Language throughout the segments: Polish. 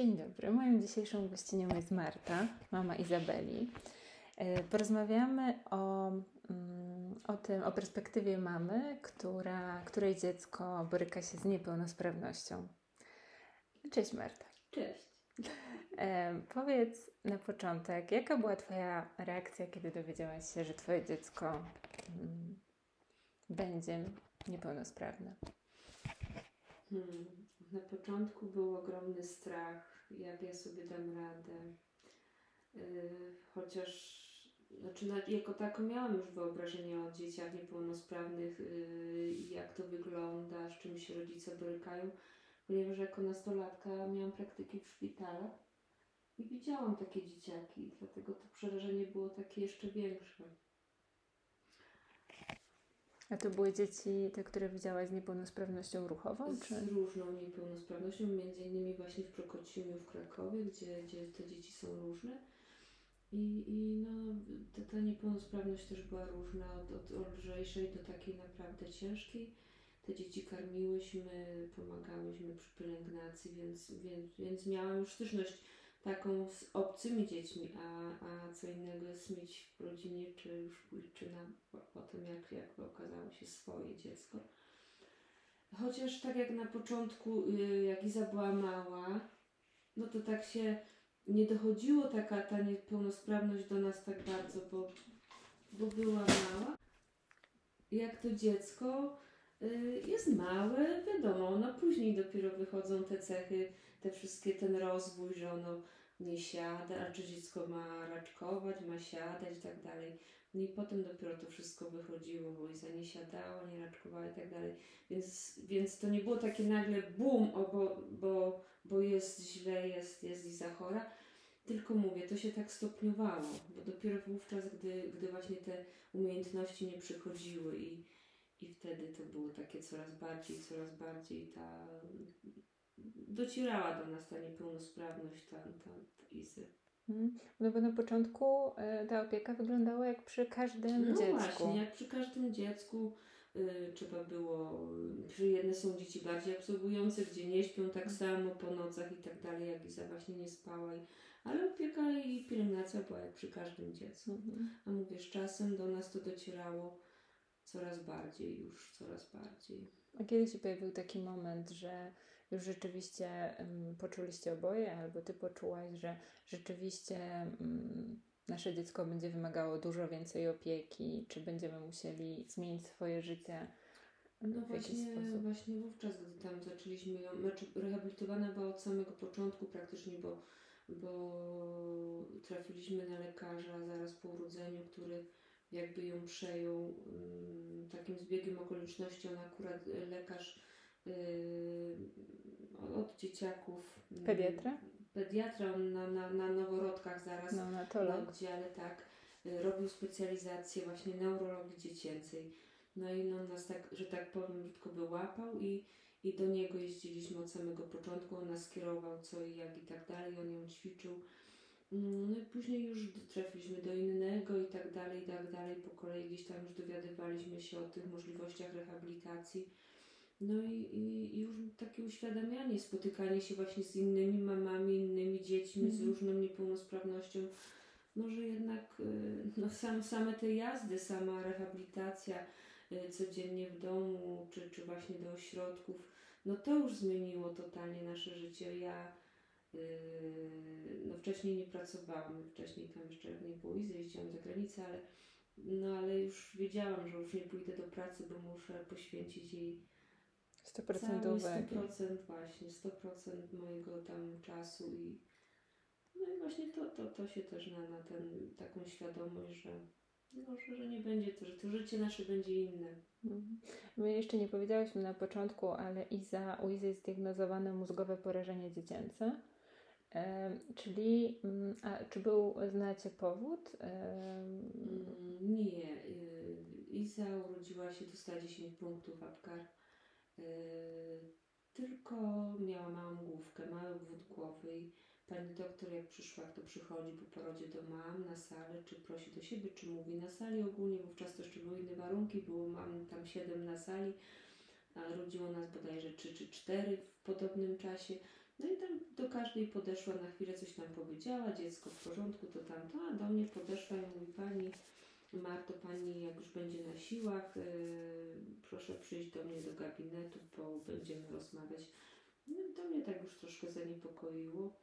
Dzień dobry. Moją dzisiejszą gościnią jest Marta, mama Izabeli. E, porozmawiamy o, mm, o tym, o perspektywie mamy, która, której dziecko boryka się z niepełnosprawnością. Cześć Marta. Cześć. E, powiedz na początek, jaka była Twoja reakcja, kiedy dowiedziałaś się, że Twoje dziecko mm, będzie niepełnosprawne? Hmm. Na początku był ogromny strach, jak ja sobie dam radę. Yy, chociaż, znaczy, jako tako miałam już wyobrażenie o dzieciach niepełnosprawnych, yy, jak to wygląda, z czym się rodzice borykają, ponieważ jako nastolatka miałam praktyki w szpitalach i widziałam takie dzieciaki, dlatego to przerażenie było takie jeszcze większe. A to były dzieci, te, które widziałaś z niepełnosprawnością ruchową? Z czy? różną niepełnosprawnością, między innymi właśnie w Prokocimiu w Krakowie, gdzie, gdzie te dzieci są różne. I, i no, ta, ta niepełnosprawność też była różna, od, od lżejszej do takiej naprawdę ciężkiej. Te dzieci karmiłyśmy, pomagałyśmy przy pielęgnacji, więc, więc, więc miałam już styczność taką z obcymi dziećmi, a, a co innego jest mieć w rodzinie, czy już czy na, potem jak, jak okazało się swoje dziecko. Chociaż tak jak na początku, y, jak Iza była mała, no to tak się nie dochodziło taka ta niepełnosprawność do nas tak bardzo, bo, bo była mała. Jak to dziecko y, jest małe, wiadomo, no później dopiero wychodzą te cechy te wszystkie, ten rozwój, że ono nie siada, a czy dziecko ma raczkować, ma siadać i tak dalej. No i potem dopiero to wszystko wychodziło, bo Iza nie siadała, nie raczkowała i tak dalej. Więc, więc to nie było takie nagle bum, o, bo, bo, bo jest źle, jest, jest Iza chora. Tylko mówię, to się tak stopniowało, bo dopiero wówczas, gdy, gdy właśnie te umiejętności nie przychodziły i, i wtedy to było takie coraz bardziej, coraz bardziej ta docierała do nas ta niepełnosprawność, ta, ta, ta Izy. Mhm. No bo na początku e, ta opieka wyglądała jak przy każdym no dziecku. właśnie, jak przy każdym dziecku y, trzeba było, przy jedne są dzieci bardziej absorbujące, gdzie nie śpią tak mhm. samo po nocach i tak dalej, jak Iza właśnie nie spała. I, ale opieka i pielęgnacja była jak przy każdym dziecku. Mhm. A mówię, z czasem do nas to docierało coraz bardziej, już coraz bardziej. A kiedy się pojawił taki moment, że już rzeczywiście poczuliście oboje, albo ty poczułaś, że rzeczywiście nasze dziecko będzie wymagało dużo więcej opieki, czy będziemy musieli zmienić swoje życie? No właśnie, właśnie wówczas, gdy tam zaczęliśmy ją, znaczy rehabilitowana była od samego początku praktycznie, bo, bo trafiliśmy na lekarza zaraz po urodzeniu, który jakby ją przejął takim zbiegiem okoliczności. On akurat lekarz yy, dzieciaków. Mm, Pediatra? Pediatra, on na, na, na noworodkach zaraz no, na, oddziale, tak. Yy, robił specjalizację właśnie neurologii dziecięcej. No i on nas tak, że tak powiem, brzydko wyłapał i, i do niego jeździliśmy od samego początku. On nas kierował co i jak i tak dalej. On ją ćwiczył. Mm, no i później już trafiliśmy do innego i tak dalej, i tak dalej. Po kolei gdzieś tam już dowiadywaliśmy się o tych możliwościach rehabilitacji. No i, i, i już takie uświadamianie, spotykanie się właśnie z innymi mamami, innymi dziećmi mm. z mhm. różną niepełnosprawnością. Może jednak y, no, sam, same te jazdy, sama rehabilitacja y, codziennie w domu, czy, czy właśnie do ośrodków, no to już zmieniło totalnie nasze życie. Ja yy, no wcześniej nie pracowałam, wcześniej tam jeszcze nie było i jeździłam za granicę, ale, no ale już wiedziałam, że już nie pójdę do pracy, bo muszę poświęcić jej 100% uwagi. 100% właśnie, 100% mojego tam czasu i no i właśnie to, to, to się też na, na ten, taką świadomość, że no, że, że nie będzie to, że to życie nasze będzie inne. Mhm. My jeszcze nie powiedziałyśmy na początku, ale Iza, u Izy jest diagnozowane mózgowe porażenie dziecięce. E, czyli, mm, a czy był, znacie powód? E, nie. Y, Iza urodziła się, dostała 10 punktów Apgar Yy, tylko miała małą główkę, mały obwód głowy i pani doktor jak przyszła, to przychodzi po porodzie do mam na salę, czy prosi do siebie, czy mówi na sali ogólnie, wówczas to jeszcze były inne warunki, było mam tam siedem na sali, a rodziło nas bodajże trzy czy cztery w podobnym czasie. No i tam do każdej podeszła na chwilę, coś tam powiedziała, dziecko w porządku, to tamto, a do mnie podeszła i mówi pani Marto, pani jak już będzie na siłach, yy, proszę przyjść do mnie do gabinetu, bo będziemy rozmawiać. No to mnie tak już troszkę zaniepokoiło,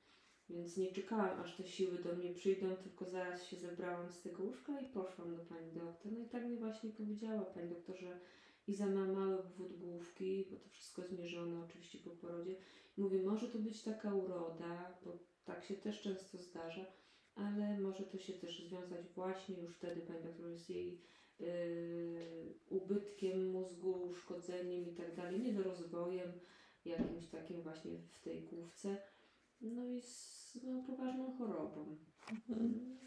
więc nie czekałam aż te siły do mnie przyjdą, tylko zaraz się zebrałam z tego łóżka i poszłam do pani doktor. No i tak mi właśnie powiedziała pani doktor, że Iza ma mały wód główki, bo to wszystko zmierzone oczywiście po porodzie. Mówi, może to być taka uroda, bo tak się też często zdarza, ale może to się też związać właśnie już wtedy, pani doktor, z jej yy, ubytkiem mózgu, uszkodzeniem i tak dalej, niedorozwojem jakimś takim właśnie w tej główce, no i z no, poważną chorobą. Mhm.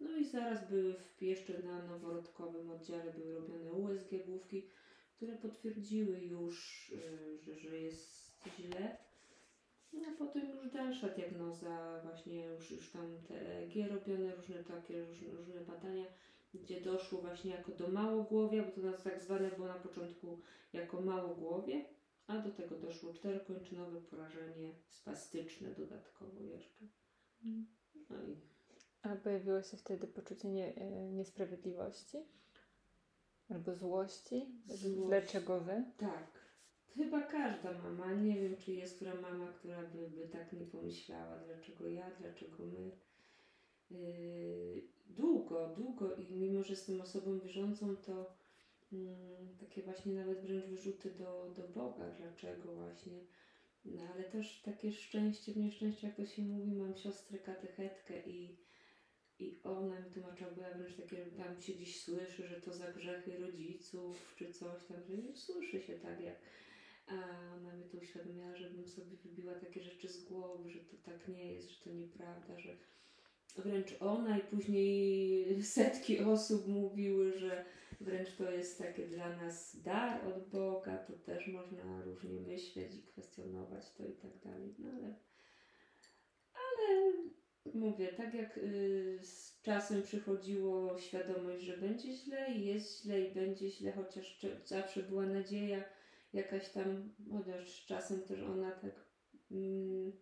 No i zaraz były w, jeszcze na noworodkowym oddziale były robione USG główki, które potwierdziły już, y, że, że jest źle. No a potem już dalsza diagnoza, właśnie już, już tam te EEG robione, różne takie, różne, różne badania, gdzie doszło właśnie jako do małogłowia, bo to nas tak zwane było na początku jako małogłowie, a do tego doszło czterokończynowe porażenie spastyczne dodatkowo jeszcze. No i A pojawiło się wtedy poczucie nie, e, niesprawiedliwości? Albo złości? Złość. Dlaczego wy? tak, chyba każda mama, nie wiem czy jest która mama, która by, by tak nie pomyślała, dlaczego ja, dlaczego my. Yy, długo, długo i mimo, że jestem osobą wierzącą, to mm, takie właśnie nawet wręcz wyrzuty do, do Boga, dlaczego właśnie. No ale też takie szczęście w nieszczęściu, jak to się mówi, mam siostrę katechetkę i, i ona mi tłumaczyła, ja wręcz takie, tam się gdzieś słyszy, że to za grzechy rodziców, czy coś tam, że nie słyszy się tak jak, a ona mi to żebym sobie wybiła takie rzeczy z głowy, że to tak nie jest, że to nieprawda, że wręcz ona i później setki osób mówiły, że wręcz to jest takie dla nas dar od Boga, to też można różnie myśleć i kwestionować to i tak dalej, no ale ale mówię, tak jak y, z czasem przychodziło świadomość, że będzie źle i jest źle i będzie źle, chociaż zawsze była nadzieja jakaś tam, chociaż czasem też ona tak mm,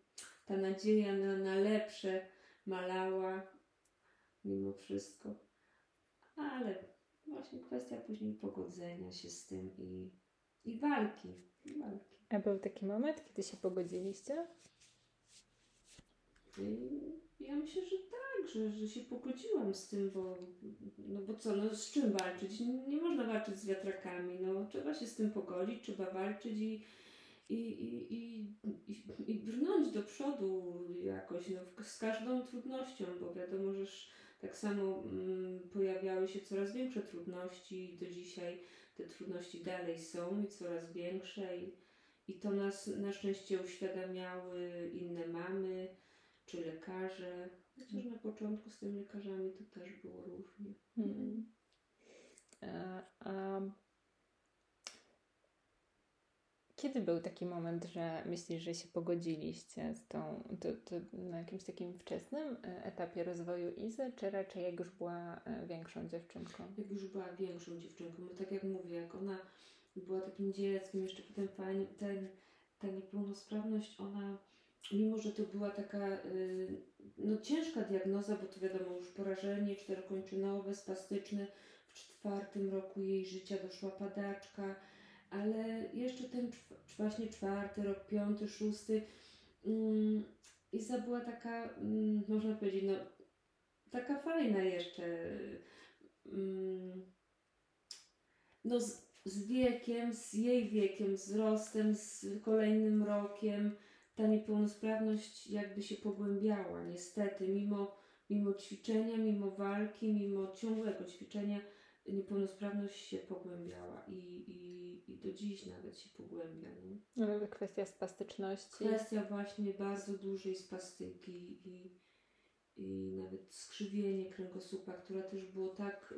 ta nadzieja na, na lepsze malała mimo wszystko. Ale właśnie kwestia później pogodzenia się z tym i, i walki. i walki. A był taki moment, kiedy się pogodziliście? I ja myślę, że tak, że, że się pogodziłam z tym, bo no bo co, no z czym walczyć? Nie, można walczyć z wiatrakami, no trzeba się z tym pogodzić, trzeba walczyć i, i, i, i, i, brnąć do przodu jakoś, no, z każdą trudnością, bo wiadomo, że tak samo mm, pojawiały się coraz większe trudności i do dzisiaj te trudności dalej są i coraz większe i, i to nas na szczęście uświadamiały inne mamy czy lekarze. Chociaż na początku z tymi lekarzami to też było różnie. Mm. A, a kiedy był taki moment, że myślisz, że się pogodziliście z tą, to, to na jakimś takim wczesnym e, etapie rozwoju Izy, czy raczej jak już była e, większą dziewczynką? Jak już była większą dziewczynką, bo tak jak mówię, jak ona była takim dzieckiem, jeszcze potem pani, ten, ta niepełnosprawność, ona, mimo że to była taka y, no, ciężka diagnoza, bo to wiadomo już porażenie czterokończynowe, spastyczne, w czwartym roku jej życia doszła padaczka, ale jeszcze ten właśnie czwarty rok, piąty, szósty, mm, Iza była taka, mm, można powiedzieć, no taka fajna jeszcze. Mm, no z, z wiekiem, z jej wiekiem, wzrostem, z kolejnym rokiem ta niepełnosprawność jakby się pogłębiała, niestety, mimo, mimo ćwiczenia, mimo walki, mimo ciągłego ćwiczenia, niepełnosprawność się pogłębiała i, i, i do dziś nawet się pogłębia. Nie? No, Kwestia spastyczności. Kwestia właśnie bardzo dużej spastyki i, i nawet skrzywienie kręgosłupa, które też było tak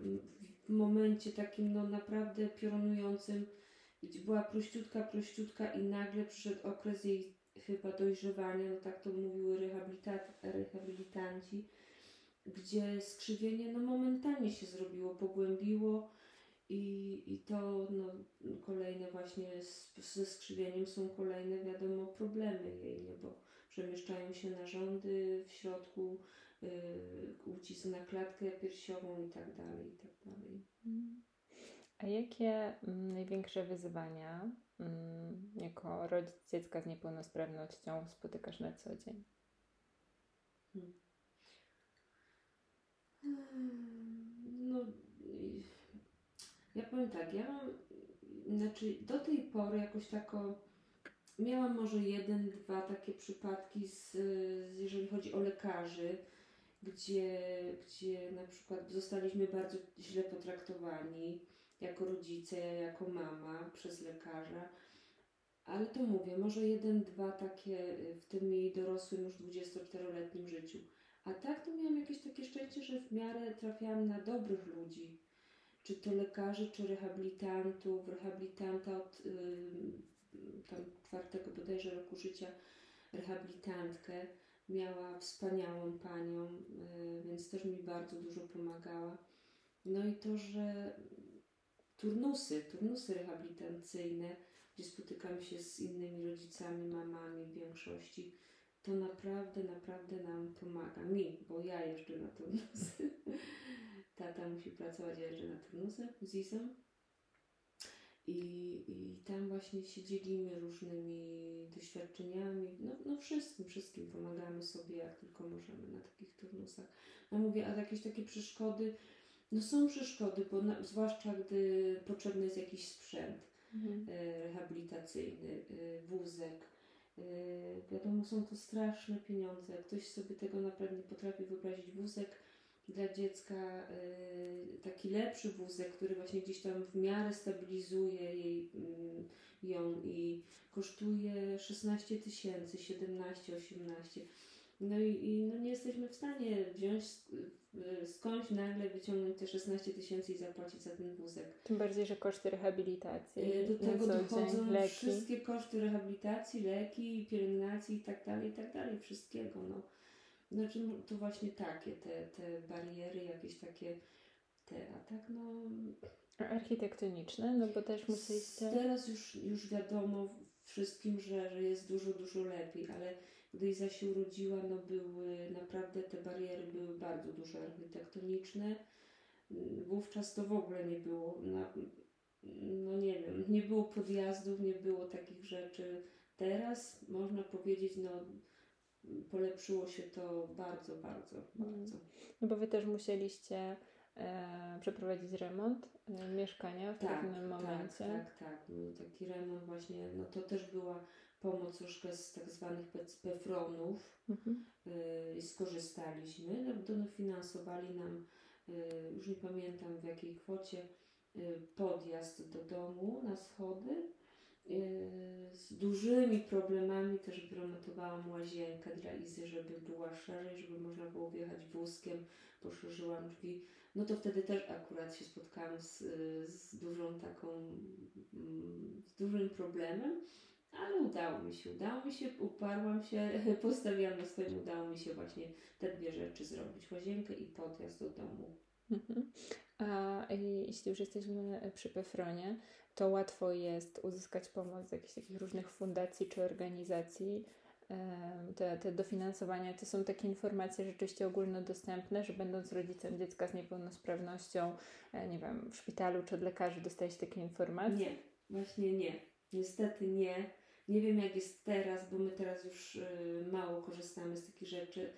w momencie takim no naprawdę piorunującym, gdzie była prościutka, prościutka i nagle przyszedł okres jej chyba dojrzewania, no tak to mówiły rehabilita- rehabilitanci, gdzie skrzywienie no momentalnie się zrobiło, pogłębiło i, i to no, kolejne właśnie z, ze skrzywieniem są kolejne wiadomo problemy jej, nie? bo przemieszczają się narządy w środku, yy, ucisk na klatkę piersiową i tak dalej, i tak dalej. A jakie mm, największe wyzwania jako rodzic dziecka z niepełnosprawnością spotykasz na co dzień? Hmm. No, ja powiem tak, ja mam, znaczy do tej pory jakoś tako miałam może jeden, dwa takie przypadki, z, jeżeli chodzi o lekarzy, gdzie, gdzie na przykład zostaliśmy bardzo źle potraktowani jako rodzice, jako mama przez lekarza. Ale to mówię, może jeden, dwa takie w tym jej dorosłym już 24-letnim życiu. A tak to miałam jakieś takie szczęście, że w miarę trafiałam na dobrych ludzi. Czy to lekarzy, czy rehabilitantów, rehabilitanta od yy, tam czwartego bodajże roku życia, rehabilitantkę. Miała wspaniałą panią, yy, więc też mi bardzo dużo pomagała. No i to, że turnusy, turnusy rehabilitacyjne, gdzie spotykamy się z innymi rodzicami, mamami w większości, to naprawdę, naprawdę nam pomaga. Mi, bo ja jeżdżę na turnusy. Tata musi pracować, ja jeżdżę na turnusy z Izą. I, I tam właśnie się dzielimy różnymi doświadczeniami. No, no wszystkim, wszystkim pomagamy sobie jak tylko możemy na takich turnusach. No mówię, a jakieś takie przeszkody, no są przeszkody, bo na, zwłaszcza gdy potrzebny jest jakiś sprzęt mhm. e, rehabilitacyjny, e, wózek. E, wiadomo, są to straszne pieniądze. Ktoś sobie tego naprawdę nie potrafi wyobrazić. Wózek dla dziecka, taki lepszy wózek, który właśnie gdzieś tam w miarę stabilizuje jej, mm, ją i kosztuje 16 tysięcy, 17, 18 no i, i no nie jesteśmy w stanie wziąć skądś nagle wyciągnąć te 16 tysięcy i zapłacić za ten wózek. Tym bardziej, że koszty rehabilitacji. Y, do tego dochodzą leki. wszystkie koszty rehabilitacji, leki, pielęgnacji i tak dalej, i tak dalej, wszystkiego. No. Znaczy to właśnie takie, te, te bariery jakieś takie, te, a tak no... Architektoniczne, no bo też musieliście... Teraz już, już wiadomo wszystkim, że, że jest dużo, dużo lepiej, ale gdy Iza się urodziła, no były naprawdę te bariery były bardzo duże architektoniczne. Wówczas to w ogóle nie było, na, no nie wiem, nie było podjazdów, nie było takich rzeczy. Teraz można powiedzieć, no polepszyło się to bardzo, bardzo, mm. bardzo. No bo Wy też musieliście e, przeprowadzić remont e, mieszkania w tak, pewnym tak, momencie. Tak, tak, tak. Taki remont właśnie, no to też była pomoc troszkę z tak zwanych PEFRONów mhm. y, skorzystaliśmy. No, dofinansowali nam, y, już nie pamiętam w jakiej kwocie, y, podjazd do domu na schody. Z dużymi problemami też wyremontowałam łazienkę dla Izy, żeby była szerzej, żeby można było wjechać wózkiem, poszerzyłam drzwi. No to wtedy też akurat się spotkałam z, z dużą taką, mm, z dużym problemem ale udało mi się, udało mi się, uparłam się, postawiłam na swoim, udało mi się właśnie te dwie rzeczy zrobić, łazienkę i podjazd do domu. Mhm. A jeśli już jesteśmy przy Pefronie, to łatwo jest uzyskać pomoc z jakichś takich różnych fundacji czy organizacji. Te, te dofinansowania to są takie informacje rzeczywiście ogólnodostępne, że będąc rodzicem dziecka z niepełnosprawnością, e, nie wiem, w szpitalu czy od lekarzy dostajesz takie informacje? Nie, właśnie nie. Niestety nie. Nie wiem jak jest teraz, bo my teraz już y, mało korzystamy z takich rzeczy,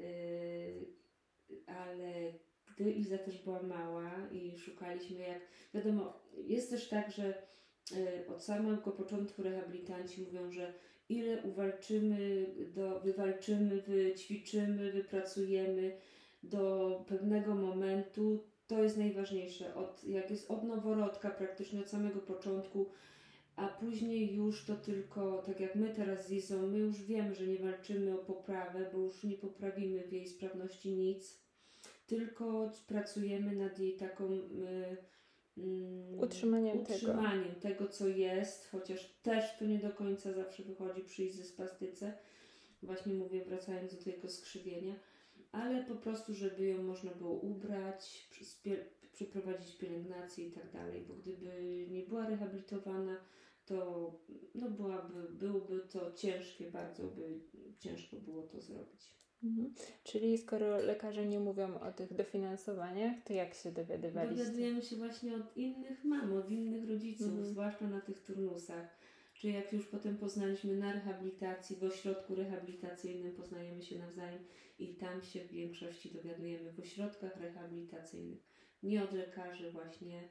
y, ale gdy Iza też była mała i szukaliśmy jak, wiadomo, jest też tak, że y, od samego początku rehabilitanci mówią, że ile uwalczymy, do, wywalczymy, wyćwiczymy, wypracujemy do pewnego momentu, to jest najważniejsze. Od, jak jest od noworodka, praktycznie od samego początku, a później już to tylko, tak jak my teraz z Izą, my już wiemy, że nie walczymy o poprawę, bo już nie poprawimy w jej sprawności nic, tylko pracujemy nad jej taką y, y, utrzymaniem, utrzymaniem tego. tego. co jest, chociaż też to nie do końca zawsze wychodzi przy spastyce, właśnie mówię, wracając do tego skrzywienia, ale po prostu, żeby ją można było ubrać, przeprowadzić pielęgnację i tak dalej, bo gdyby nie była rehabilitowana, to no byłaby, byłoby to ciężkie, bardzo by ciężko było to zrobić. Mhm. Czyli skoro lekarze nie mówią o tych dofinansowaniach, to jak się dowiadywaliście? Dowiadujemy się właśnie od innych mam, od innych rodziców, Mhm. zwłaszcza na tych turnusach. Czy jak już potem poznaliśmy na rehabilitacji, w ośrodku rehabilitacyjnym poznajemy się nawzajem i tam się w większości dowiadujemy w ośrodkach rehabilitacyjnych. Nie od lekarzy właśnie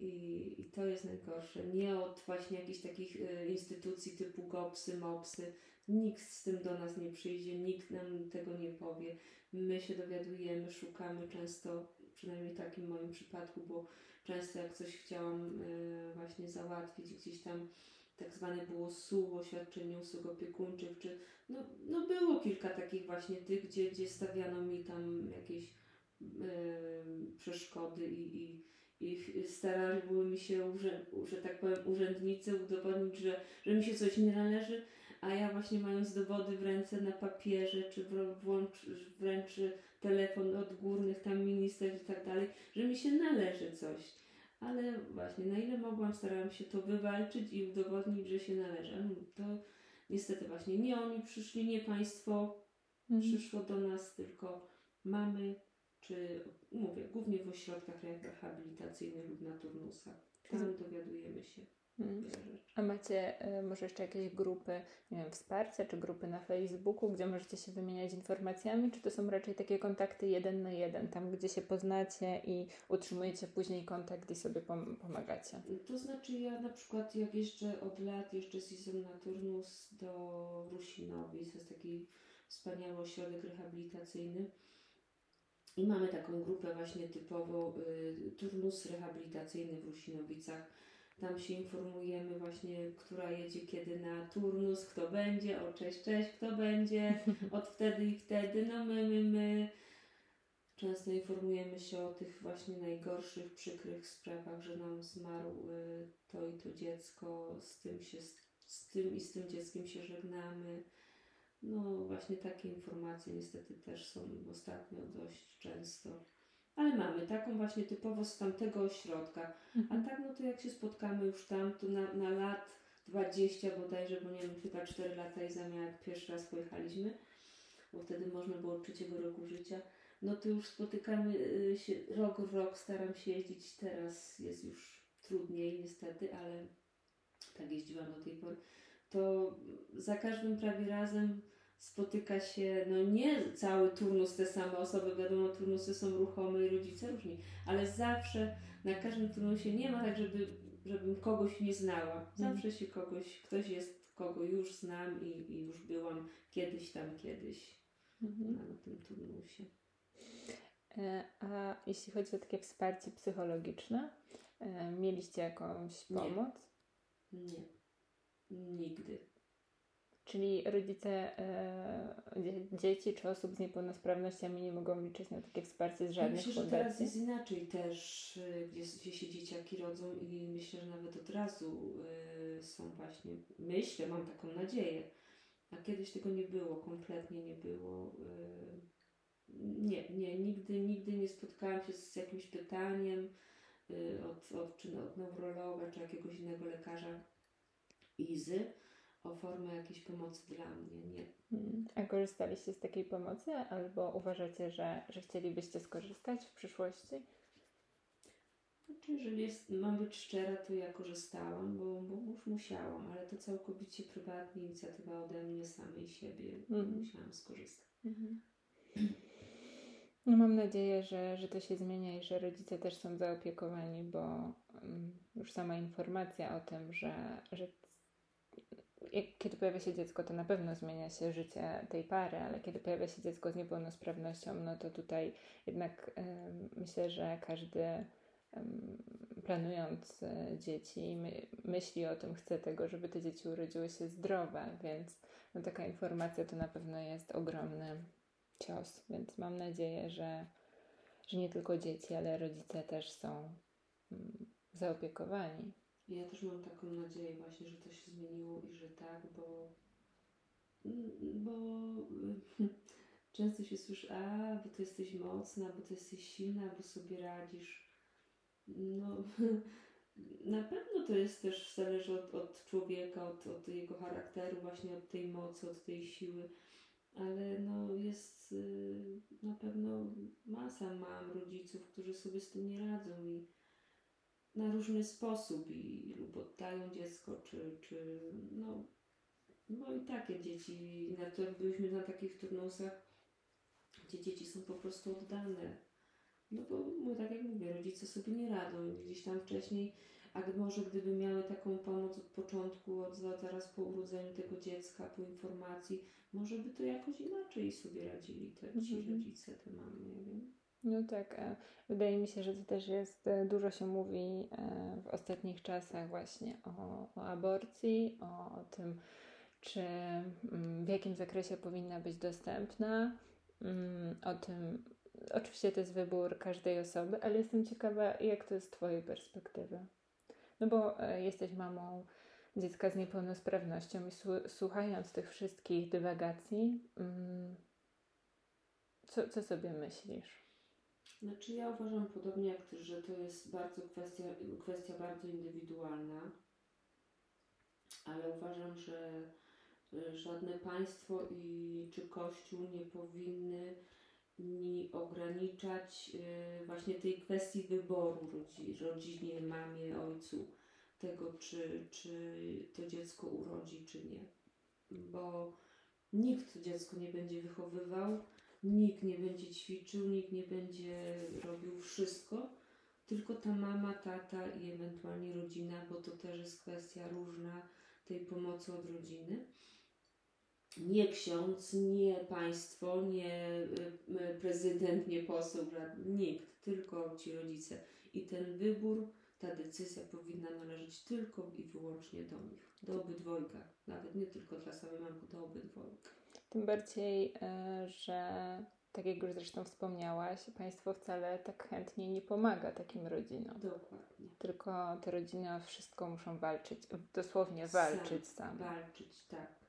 i, i to jest najgorsze. Nie od właśnie jakichś takich y, instytucji typu GOPSy, MOPSy. Nikt z tym do nas nie przyjdzie, nikt nam tego nie powie. My się dowiadujemy, szukamy często, przynajmniej w takim moim przypadku, bo często jak coś chciałam y, właśnie załatwić, gdzieś tam tak zwane było SUO, świadczenie usług opiekuńczych, czy no, no było kilka takich właśnie tych, gdzie, gdzie stawiano mi tam jakieś y, przeszkody i, i, i starali mi się, urzę, że tak powiem, urzędnicy udowodnić, że, że mi się coś nie należy, a ja właśnie mając dowody w ręce na papierze, czy włącz, wręcz telefon od górnych tam ministerstw i tak dalej, że mi się należy coś. Ale właśnie, na ile mogłam, starałam się to wywalczyć i udowodnić, że się należy. No, To niestety właśnie nie oni przyszli, nie państwo Mhm. przyszło do nas, tylko mamy, czy mówię, głównie w ośrodkach rehabilitacyjnych lub na turnusach. Tam dowiadujemy się rzeczy. A macie y, może jeszcze jakieś grupy, nie wiem, wsparcia, czy grupy na Facebooku, gdzie możecie się wymieniać informacjami, czy to są raczej takie kontakty jeden na jeden, tam gdzie się poznacie i utrzymujecie później kontakt i sobie pom- pomagacie? To znaczy ja na przykład jak jeszcze od lat jeszcze z Izą na turnus do Rusinowic, to jest taki wspaniały ośrodek rehabilitacyjny i mamy taką grupę właśnie typowo y, turnus rehabilitacyjny w Rusinowicach. Tam się informujemy właśnie, która jedzie kiedy na turnus, kto będzie, o cześć, cześć, kto będzie, od wtedy i wtedy, no my, my, my. Często informujemy się o tych właśnie najgorszych, przykrych sprawach, że nam zmarł y, to i to dziecko, z tym, się, z tym i z tym dzieckiem się żegnamy. No właśnie takie informacje niestety też są ostatnio dość często. Ale mamy taką właśnie typowo z tamtego ośrodka. A tak no to jak się spotkamy już tam, to na, na lat 20 bodajże, bo nie wiem, chyba 4 lata i zamiast jak pierwszy raz pojechaliśmy, bo wtedy można było od trzeciego roku życia, no to już spotykamy y, się rok w rok, staram się jeździć, teraz jest już trudniej niestety, ale tak jeździłam do tej pory, to za każdym prawie razem spotyka się, no nie cały turnus te same osoby, wiadomo, turnusy są ruchome i rodzice różni, ale zawsze na każdym turnusie nie ma tak, żeby, żebym kogoś nie znała. Zawsze się kogoś, ktoś jest, kogo już znam i, i już byłam kiedyś tam, kiedyś Mhm. na, tym turnusie. E, A jeśli chodzi o takie wsparcie psychologiczne, e, mieliście jakąś Nie. pomoc? Nie. Nigdy. Czyli rodzice e, dzie- dzieci czy osób z niepełnosprawnościami nie mogą liczyć na takie wsparcie z żadnych Myślę, że teraz jest inaczej też, y, gdzie, gdzie się dzieciaki rodzą i myślę, że nawet od razu y, są właśnie, myślę, mam taką nadzieję, a kiedyś tego nie było, kompletnie nie było. Y, nie, nie, nigdy, nigdy nie spotkałam się z jakimś pytaniem y, od, od, czy od neurologa, czy jakiegoś innego lekarza Izy o formę jakiejś pomocy dla mnie, nie. Mm. A korzystaliście z takiej pomocy albo uważacie, że, że chcielibyście skorzystać w przyszłości? Znaczy, jeżeli jest, mam być szczera, to ja korzystałam, bo, bo już musiałam, ale to całkowicie prywatnie inicjatywa ode mnie samej siebie. Mhm. Musiałam skorzystać. No mam nadzieję, że, że to się zmienia i że rodzice też są zaopiekowani, bo mm, już sama informacja o tym, że, że kiedy pojawia się dziecko, to na pewno zmienia się życie tej pary, ale kiedy pojawia się dziecko z niepełnosprawnością, no to tutaj jednak myślę, że każdy planując e, dzieci my, myśli o tym, chce tego, żeby te dzieci urodziły się zdrowe, więc no, taka informacja to na pewno jest ogromny cios, więc mam nadzieję, że, że nie tylko dzieci, ale rodzice też są mm, zaopiekowani. Ja też mam taką nadzieję właśnie, że to się zmieniło i że tak, bo bo często się słyszy, a, bo ty jesteś mocna, bo ty jesteś silna, bo sobie radzisz. No, na pewno to jest też zależy od, od człowieka, od, od jego charakteru, właśnie od tej mocy, od tej siły, ale no jest y, na pewno masa mam rodziców, którzy sobie z tym nie radzą i na różny sposób i lub oddają dziecko, czy, czy no, no i takie dzieci, na to byliśmy na takich turnusach, gdzie dzieci są po prostu oddane. No bo no, tak jak mówię, rodzice sobie nie radzą. Gdzieś tam wcześniej a może gdyby miały taką pomoc od początku, od zaraz po urodzeniu tego dziecka, po informacji, może by to jakoś inaczej sobie radzili te ci mhm. rodzice, te mamy, nie wiem. No tak, e, wydaje mi się, że to też jest, e, dużo się mówi e, w ostatnich czasach właśnie o, o aborcji, o, o tym, czy mm, w jakim zakresie powinna być dostępna, mm, o tym, oczywiście to jest wybór każdej osoby, ale jestem ciekawa, jak to jest z Twojej perspektywy. No bo jesteś mamą dziecka z niepełnosprawnością i słuchając tych wszystkich dywagacji, mm, co, co sobie myślisz? Znaczy ja uważam podobnie jak ty, że to jest bardzo kwestia, kwestia bardzo indywidualna, ale uważam, że żadne państwo i czy Kościół nie powinny ni ograniczać y, właśnie tej kwestii wyboru rodzi, rodzinie, mamie, ojcu, tego czy, czy to dziecko urodzi, czy nie. Bo nikt dziecko nie będzie wychowywał, nikt nie będzie ćwiczył, nikt nie będzie robił wszystko, tylko ta mama, tata i ewentualnie rodzina, bo to też jest kwestia różna tej pomocy od rodziny nie ksiądz, nie państwo, nie y, prezydent, nie poseł, nikt, tylko ci rodzice. I ten wybór, ta decyzja powinna należeć tylko i wyłącznie do nich, do obydwojga, nawet nie tylko dla samej mamy, do obydwojga. Tym bardziej, e, że tak jak już zresztą wspomniałaś, państwo wcale tak chętnie nie pomaga takim rodzinom. Dokładnie. Tylko te rodziny o wszystko muszą walczyć, dosłownie walczyć Sam, same. Walczyć, tak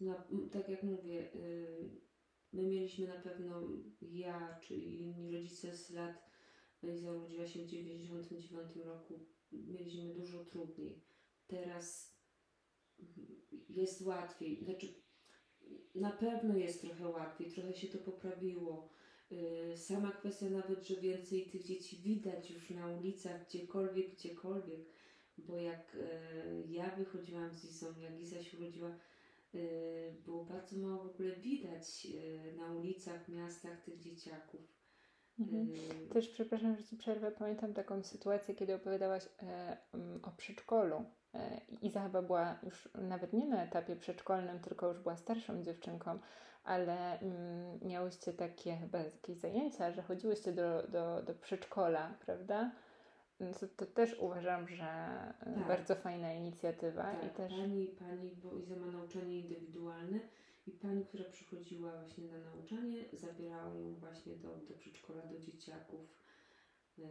na, tak jak mówię, y, my mieliśmy na pewno, ja czy inni rodzice z lat, Liza urodziła się w 99 roku, mieliśmy dużo trudniej. Teraz jest łatwiej, znaczy na pewno jest trochę łatwiej, trochę się to poprawiło. Y, sama kwestia nawet, że więcej tych dzieci widać już na ulicach, gdziekolwiek, gdziekolwiek, bo jak y, ja wychodziłam z Izą, jak Iza się urodziła, Y, było bardzo mało w ogóle widać na ulicach, miastach tych dzieciaków. Mhm. Też przepraszam, że Ci przerwę. Pamiętam taką sytuację, kiedy opowiadałaś e, mm, o przedszkolu. E, Iza chyba była już nawet nie na etapie przedszkolnym, tylko już była starszą dziewczynką, ale mm, miałyście takie chyba jakieś zajęcia, że chodziłyście do, do, do przedszkola, prawda? No to, to też uważam, że e, tak. bardzo fajna inicjatywa. Tak, i też... pani, pani, bo Iza ma nauczanie indywidualne i pani, która przychodziła właśnie na nauczanie, zabierała ją właśnie do, do przedszkola, do dzieciaków. E,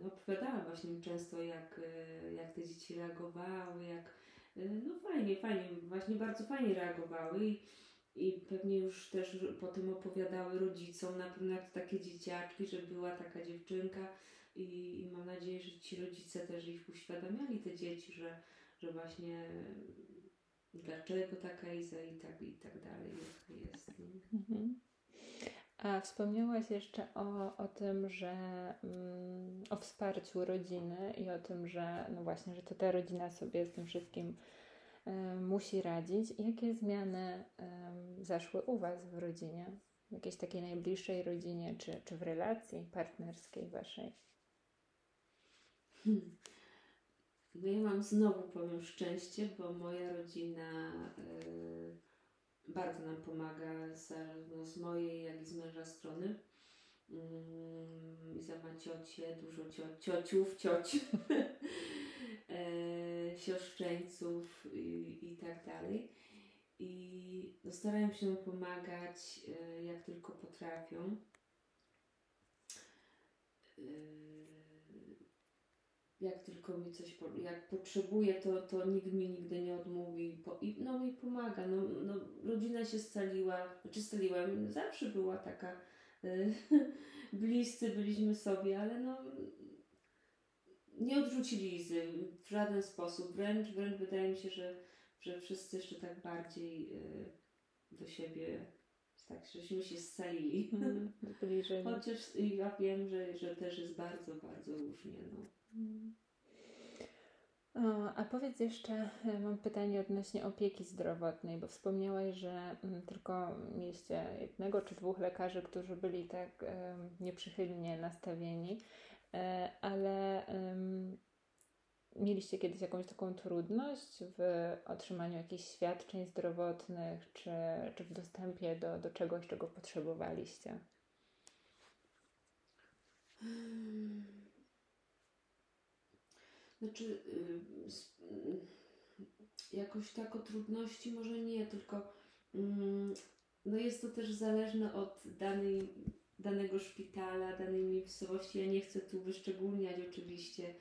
no, opowiadała właśnie często, jak, e, jak te dzieci reagowały, jak no fajnie, fajnie, właśnie bardzo fajnie reagowały i, i pewnie już też potem opowiadały rodzicom, na pewno jak takie dzieciaczki, że była taka dziewczynka, i, i mam nadzieję, że ci rodzice też ich uświadamiali, te dzieci, że, że właśnie dlaczego taka Iza i tak, i tak dalej, jest. Mhm. A wspomniałaś jeszcze o, o tym, że mm, o wsparciu rodziny i o tym, że no właśnie, że to ta rodzina sobie z tym wszystkim y, musi radzić. Jakie zmiany y, zaszły u Was w rodzinie? W jakiejś takiej najbliższej rodzinie, czy, czy w relacji partnerskiej Waszej? Hmm. No ja mam znowu, powiem szczęście, bo moja rodzina y, bardzo nam pomaga, zarówno z mojej, jak i z męża strony. Mm, I za ma ciocie, dużo cio, ciociów, cioć, e, siostrzeńców i, i tak dalej. I no, starają się pomagać, e, jak tylko potrafią. Jak tylko mi coś, jak potrzebuję, to, to nikt mi nigdy nie odmówi po, i no mi pomaga. No, no, rodzina się scaliła, znaczy scaliła, zawsze była taka, y, bliscy byliśmy sobie, ale no nie odrzucili Izy w żaden sposób. Wręcz, wręcz wydaje mi się, że, że wszyscy jeszcze tak bardziej y, do siebie, tak, żeśmy się scalili. Mm, zbliżyli. Chociaż ja wiem, że, że też jest bardzo, bardzo różnie. No. Mm. A powiedz jeszcze, e, mam pytanie odnośnie opieki zdrowotnej, bo wspomniałaś, że mm, tylko mieliście jednego czy dwóch lekarzy, którzy byli tak um, nieprzychylnie nastawieni, e, ale mieliście kiedyś jakąś taką trudność w otrzymaniu jakichś świadczeń zdrowotnych, czy, czy w dostępie do, do czegoś, czego potrzebowaliście? Hmm. Znaczy, y, jakoś tak o trudności może nie, tylko mm, no jest to też zależne od danej, danego szpitala, danej miejscowości. Ja nie chcę tu wyszczególniać oczywiście,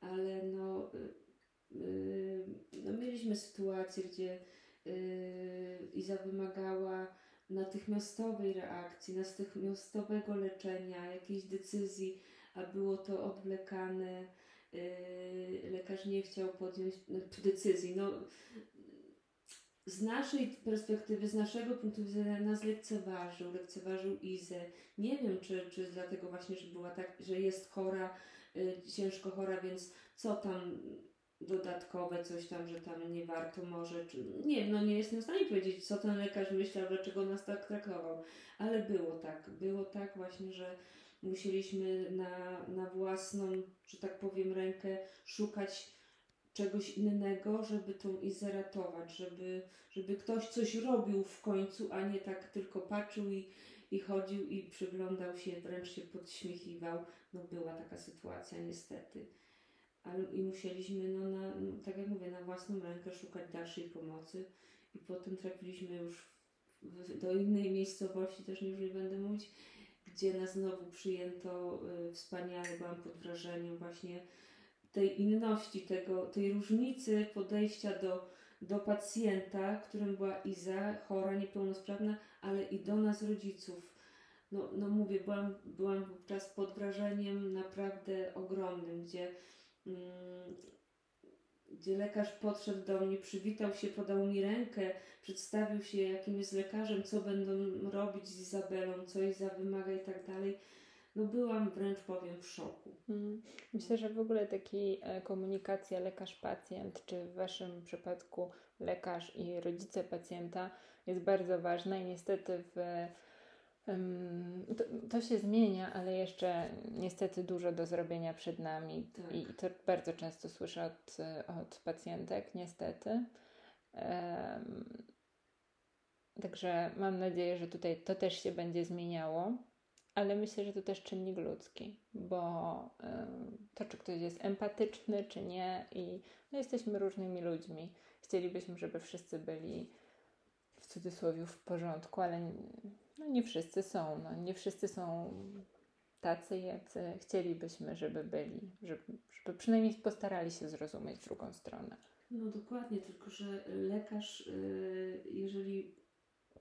ale no, y, y, no mieliśmy sytuację, gdzie Iza wymagała natychmiastowej reakcji, natychmiastowego leczenia, jakiejś decyzji, a było to odwlekane lekarz nie chciał podjąć no, decyzji. No, z naszej perspektywy, z naszego punktu widzenia nas lekceważył, lekceważył Izę. Nie wiem, czy, czy dlatego właśnie, że była tak, że jest chora, y, ciężko chora, więc co tam dodatkowe, coś tam, że tam nie warto może, czy, nie no nie jestem w stanie powiedzieć, co ten lekarz myślał, dlaczego nas tak traktował, ale było tak, było tak właśnie, że musieliśmy na, na własną, że tak powiem, rękę szukać czegoś innego, żeby tą Izę ratować, żeby, żeby ktoś coś robił w końcu, a nie tak tylko patrzył i, i chodził i przyglądał się, wręcz się podśmiechiwał. No była taka sytuacja niestety. Ale i musieliśmy, no, na, no, tak jak mówię, na własną rękę szukać dalszej pomocy i potem trafiliśmy już w, do innej miejscowości, też już nie będę mówić, gdzie nas znowu przyjęto y, wspaniale, byłam pod wrażeniem właśnie tej inności, tego, tej różnicy podejścia do, do pacjenta, którym była Iza, chora, niepełnosprawna, ale i do nas rodziców. No, no mówię, byłam, byłam wówczas pod wrażeniem naprawdę ogromnym, gdzie mm, gdzie lekarz podszedł do mnie, przywitał się, podał mi rękę, przedstawił się, jakim jest lekarzem, co będą robić z Izabelą, co Iza wymaga i tak dalej. No byłam wręcz powiem w szoku. Mm. Myślę, że w ogóle taki e, komunikacja lekarz-pacjent, czy w Waszym przypadku lekarz i rodzice pacjenta jest bardzo ważna i niestety w to, to, się zmienia, ale jeszcze niestety dużo do zrobienia przed nami tak. i to bardzo często słyszę od, od pacjentek, niestety. Um, także mam nadzieję, że tutaj to też się będzie zmieniało, ale myślę, że to też czynnik ludzki, bo um, to, czy ktoś jest empatyczny, czy nie, i no, jesteśmy różnymi ludźmi. Chcielibyśmy, żeby wszyscy byli w cudzysłowie w porządku, ale no nie wszyscy są, no nie wszyscy są tacy, jacy chcielibyśmy, żeby byli, żeby, żeby przynajmniej postarali się zrozumieć drugą stronę. No dokładnie, tylko że lekarz, y, jeżeli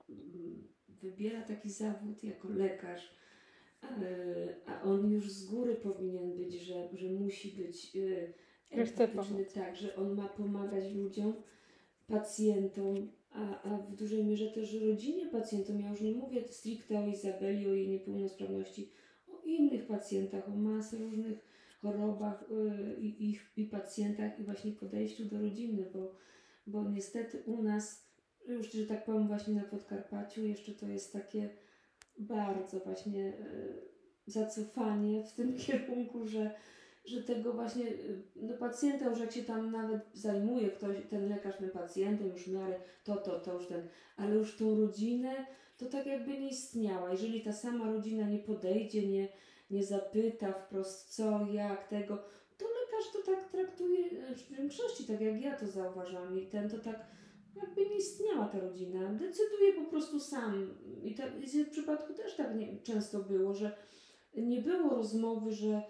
mm, wybiera taki zawód jako lekarz, y, a on już z góry powinien być, że, że musi być y, empatyczny, tak, że on ma pomagać ludziom, pacjentom, a, a w dużej mierze też rodzinie pacjentom. Ja już nie mówię stricte o Izabeli, o jej niepełnosprawności, o innych pacjentach, o masę różnych chorobach yy, i, i pacjentach i właśnie podejściu do rodziny, bo, bo niestety u nas, już że tak powiem właśnie na Podkarpaciu, jeszcze to jest takie bardzo właśnie yy, zacofanie w tym kierunku, że że tego właśnie y, no pacjenta już jak się tam nawet zajmuje ktoś, ten lekarz tym pacjentem już w miarę to, to, to już ten, ale już tą rodzinę to tak jakby nie istniała. Jeżeli ta sama rodzina nie podejdzie, nie, nie zapyta wprost co, jak, tego, to lekarz to tak traktuje y, w większości, tak jak ja to zauważam i ten to tak jakby nie istniała ta rodzina. Decyduje po prostu sam. I, to, i w przypadku też tak nie, często było, że nie było rozmowy, że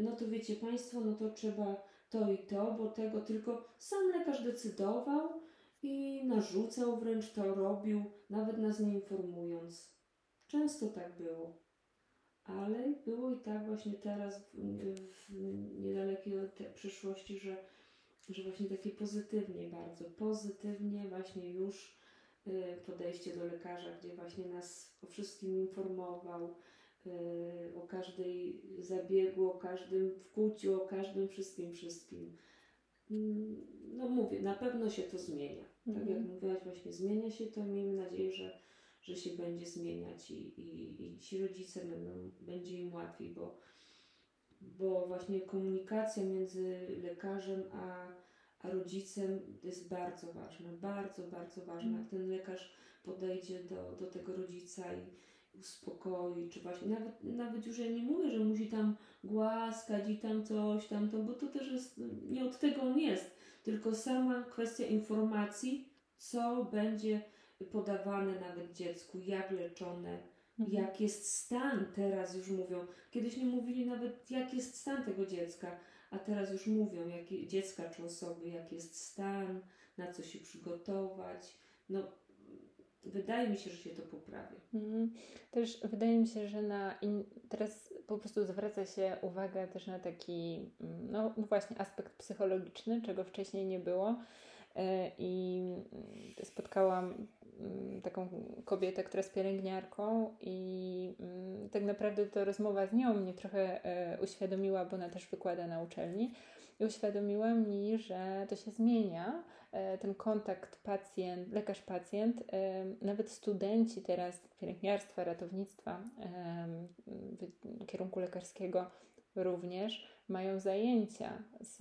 no to wiecie Państwo, no to trzeba to i to, bo tego tylko sam lekarz decydował i narzucał, wręcz to robił, nawet nas nie informując. Często tak było. ale było i tak właśnie teraz w, niedalekiej przyszłości, że, że właśnie takie pozytywnie bardzo, pozytywnie właśnie już y, podejście do lekarza, gdzie właśnie nas o wszystkim informował, y, o każdej zabiegu, o każdym wkłuciu, o każdym wszystkim, wszystkim. Mm, no mówię, na pewno się to zmienia. Tak jak mhm. mówiłaś, właśnie zmienia się to miejmy nadzieję, że że się będzie zmieniać i, i, i ci rodzice będą, będzie im łatwiej, bo, bo właśnie komunikacja między lekarzem a, a rodzicem jest bardzo ważna, bardzo, bardzo ważna. Jak ten lekarz podejdzie do, do tego rodzica i uspokoi, czy właśnie nawet, nawet już ja nie mówię, że musi tam głaskać i tam coś, tam to, bo to też jest, nie od tego on jest, tylko sama kwestia informacji, co będzie podawane nawet dziecku, jak leczone, mhm. jak jest stan, teraz już mówią. Kiedyś nie mówili nawet, jak jest stan tego dziecka, a teraz już mówią, jak dziecka czy osoby, jak jest stan, na co się przygotować. No, wydaje mi się, że się to poprawi. Mhm. Też wydaje mi się, że na in... teraz po prostu zwraca się uwagę też na taki, mm, no, no właśnie, aspekt psychologiczny, czego wcześniej nie było. E, I mm, spotkałam Mm, taką kobietę, która jest pielęgniarką i tak naprawdę to rozmowa z nią mnie trochę e, uświadomiła, bo ona też wykłada na uczelni i uświadomiła mi, że to się zmienia, ten kontakt pacjent, lekarz-pacjent, e, nawet studenci teraz pielęgniarstwa, ratownictwa, kierunku lekarskiego również mają zajęcia z,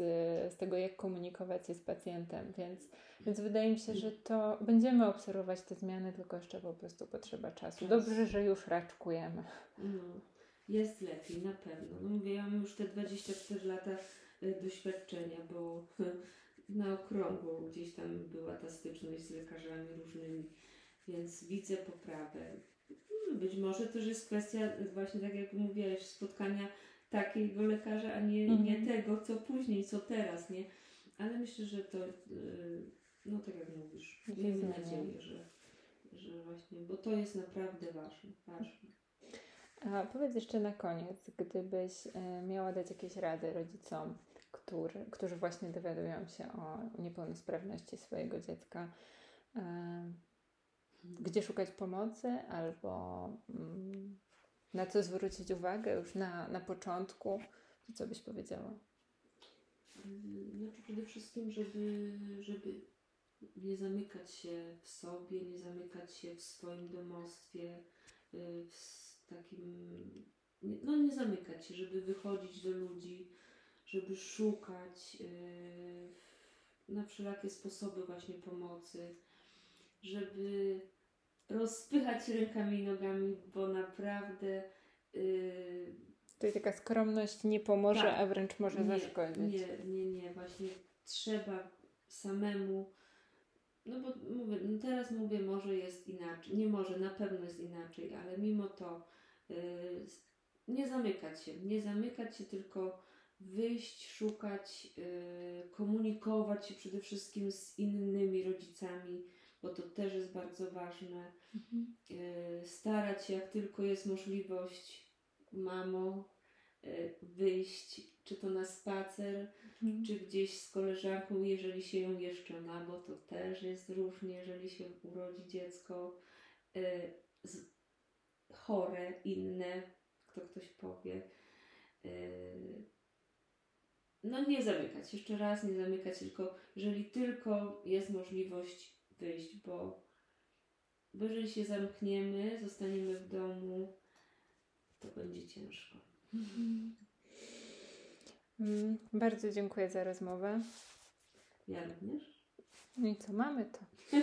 z tego, jak komunikować się z pacjentem, więc, więc wydaje mi się, że to będziemy obserwować te zmiany, tylko jeszcze po prostu potrzeba czasu. Dobrze, że już raczkujemy. No, jest lepiej, na pewno. No mówię, ja mam już te 24 lata e, doświadczenia, bo na okrągło gdzieś tam była ta styczność z lekarzami różnymi, więc widzę poprawę. Być może też jest kwestia właśnie tak jak mówiłaś, spotkania takiego lekarza, a nie, mhm. nie tego, co później, co teraz, nie? Ale myślę, że to, y, no tak jak mówisz, miejmy nadzieję, że, że właśnie, bo to jest naprawdę ważne. ważne. A powiedz jeszcze na koniec, gdybyś y, miała dać jakieś rady rodzicom, który, którzy właśnie dowiadują się o niepełnosprawności swojego dziecka, gdzie szukać pomocy albo mm, na co zwrócić uwagę już na, na początku? To co byś powiedziała? Znaczy przede wszystkim, żeby, żeby nie zamykać się w sobie, nie zamykać się w swoim domostwie, y, w takim, no nie zamykać się, żeby wychodzić do ludzi, żeby szukać y, na wszelakie sposoby właśnie pomocy, żeby rozpychać rękami i nogami, bo naprawdę. Yy, Tutaj taka skromność nie pomoże, tak, a wręcz może nie, zaszkodzić. Nie, nie, nie. Właśnie trzeba samemu. No bo mówię, no teraz mówię, może jest inaczej. Nie może, na pewno jest inaczej, ale mimo to yy, nie zamykać się. Nie zamykać się, tylko wyjść, szukać, yy, komunikować się przede wszystkim z innymi rodzicami bo to też jest bardzo ważne. Mhm. E, starać się, jak tylko jest możliwość, mamo, e, wyjść, czy to na spacer, mhm. czy gdzieś z koleżanką, jeżeli się ją jeszcze ma, bo to też jest różnie, jeżeli się urodzi dziecko chore, inne, kto ktoś powie. No nie zamykać, jeszcze raz nie zamykać, tylko jeżeli tylko jest możliwość wyjść, bo, bo jeżeli się zamkniemy, zostaniemy w domu, to będzie ciężko. Mm, bardzo dziękuję za rozmowę. Ja również. No i co, mamy to.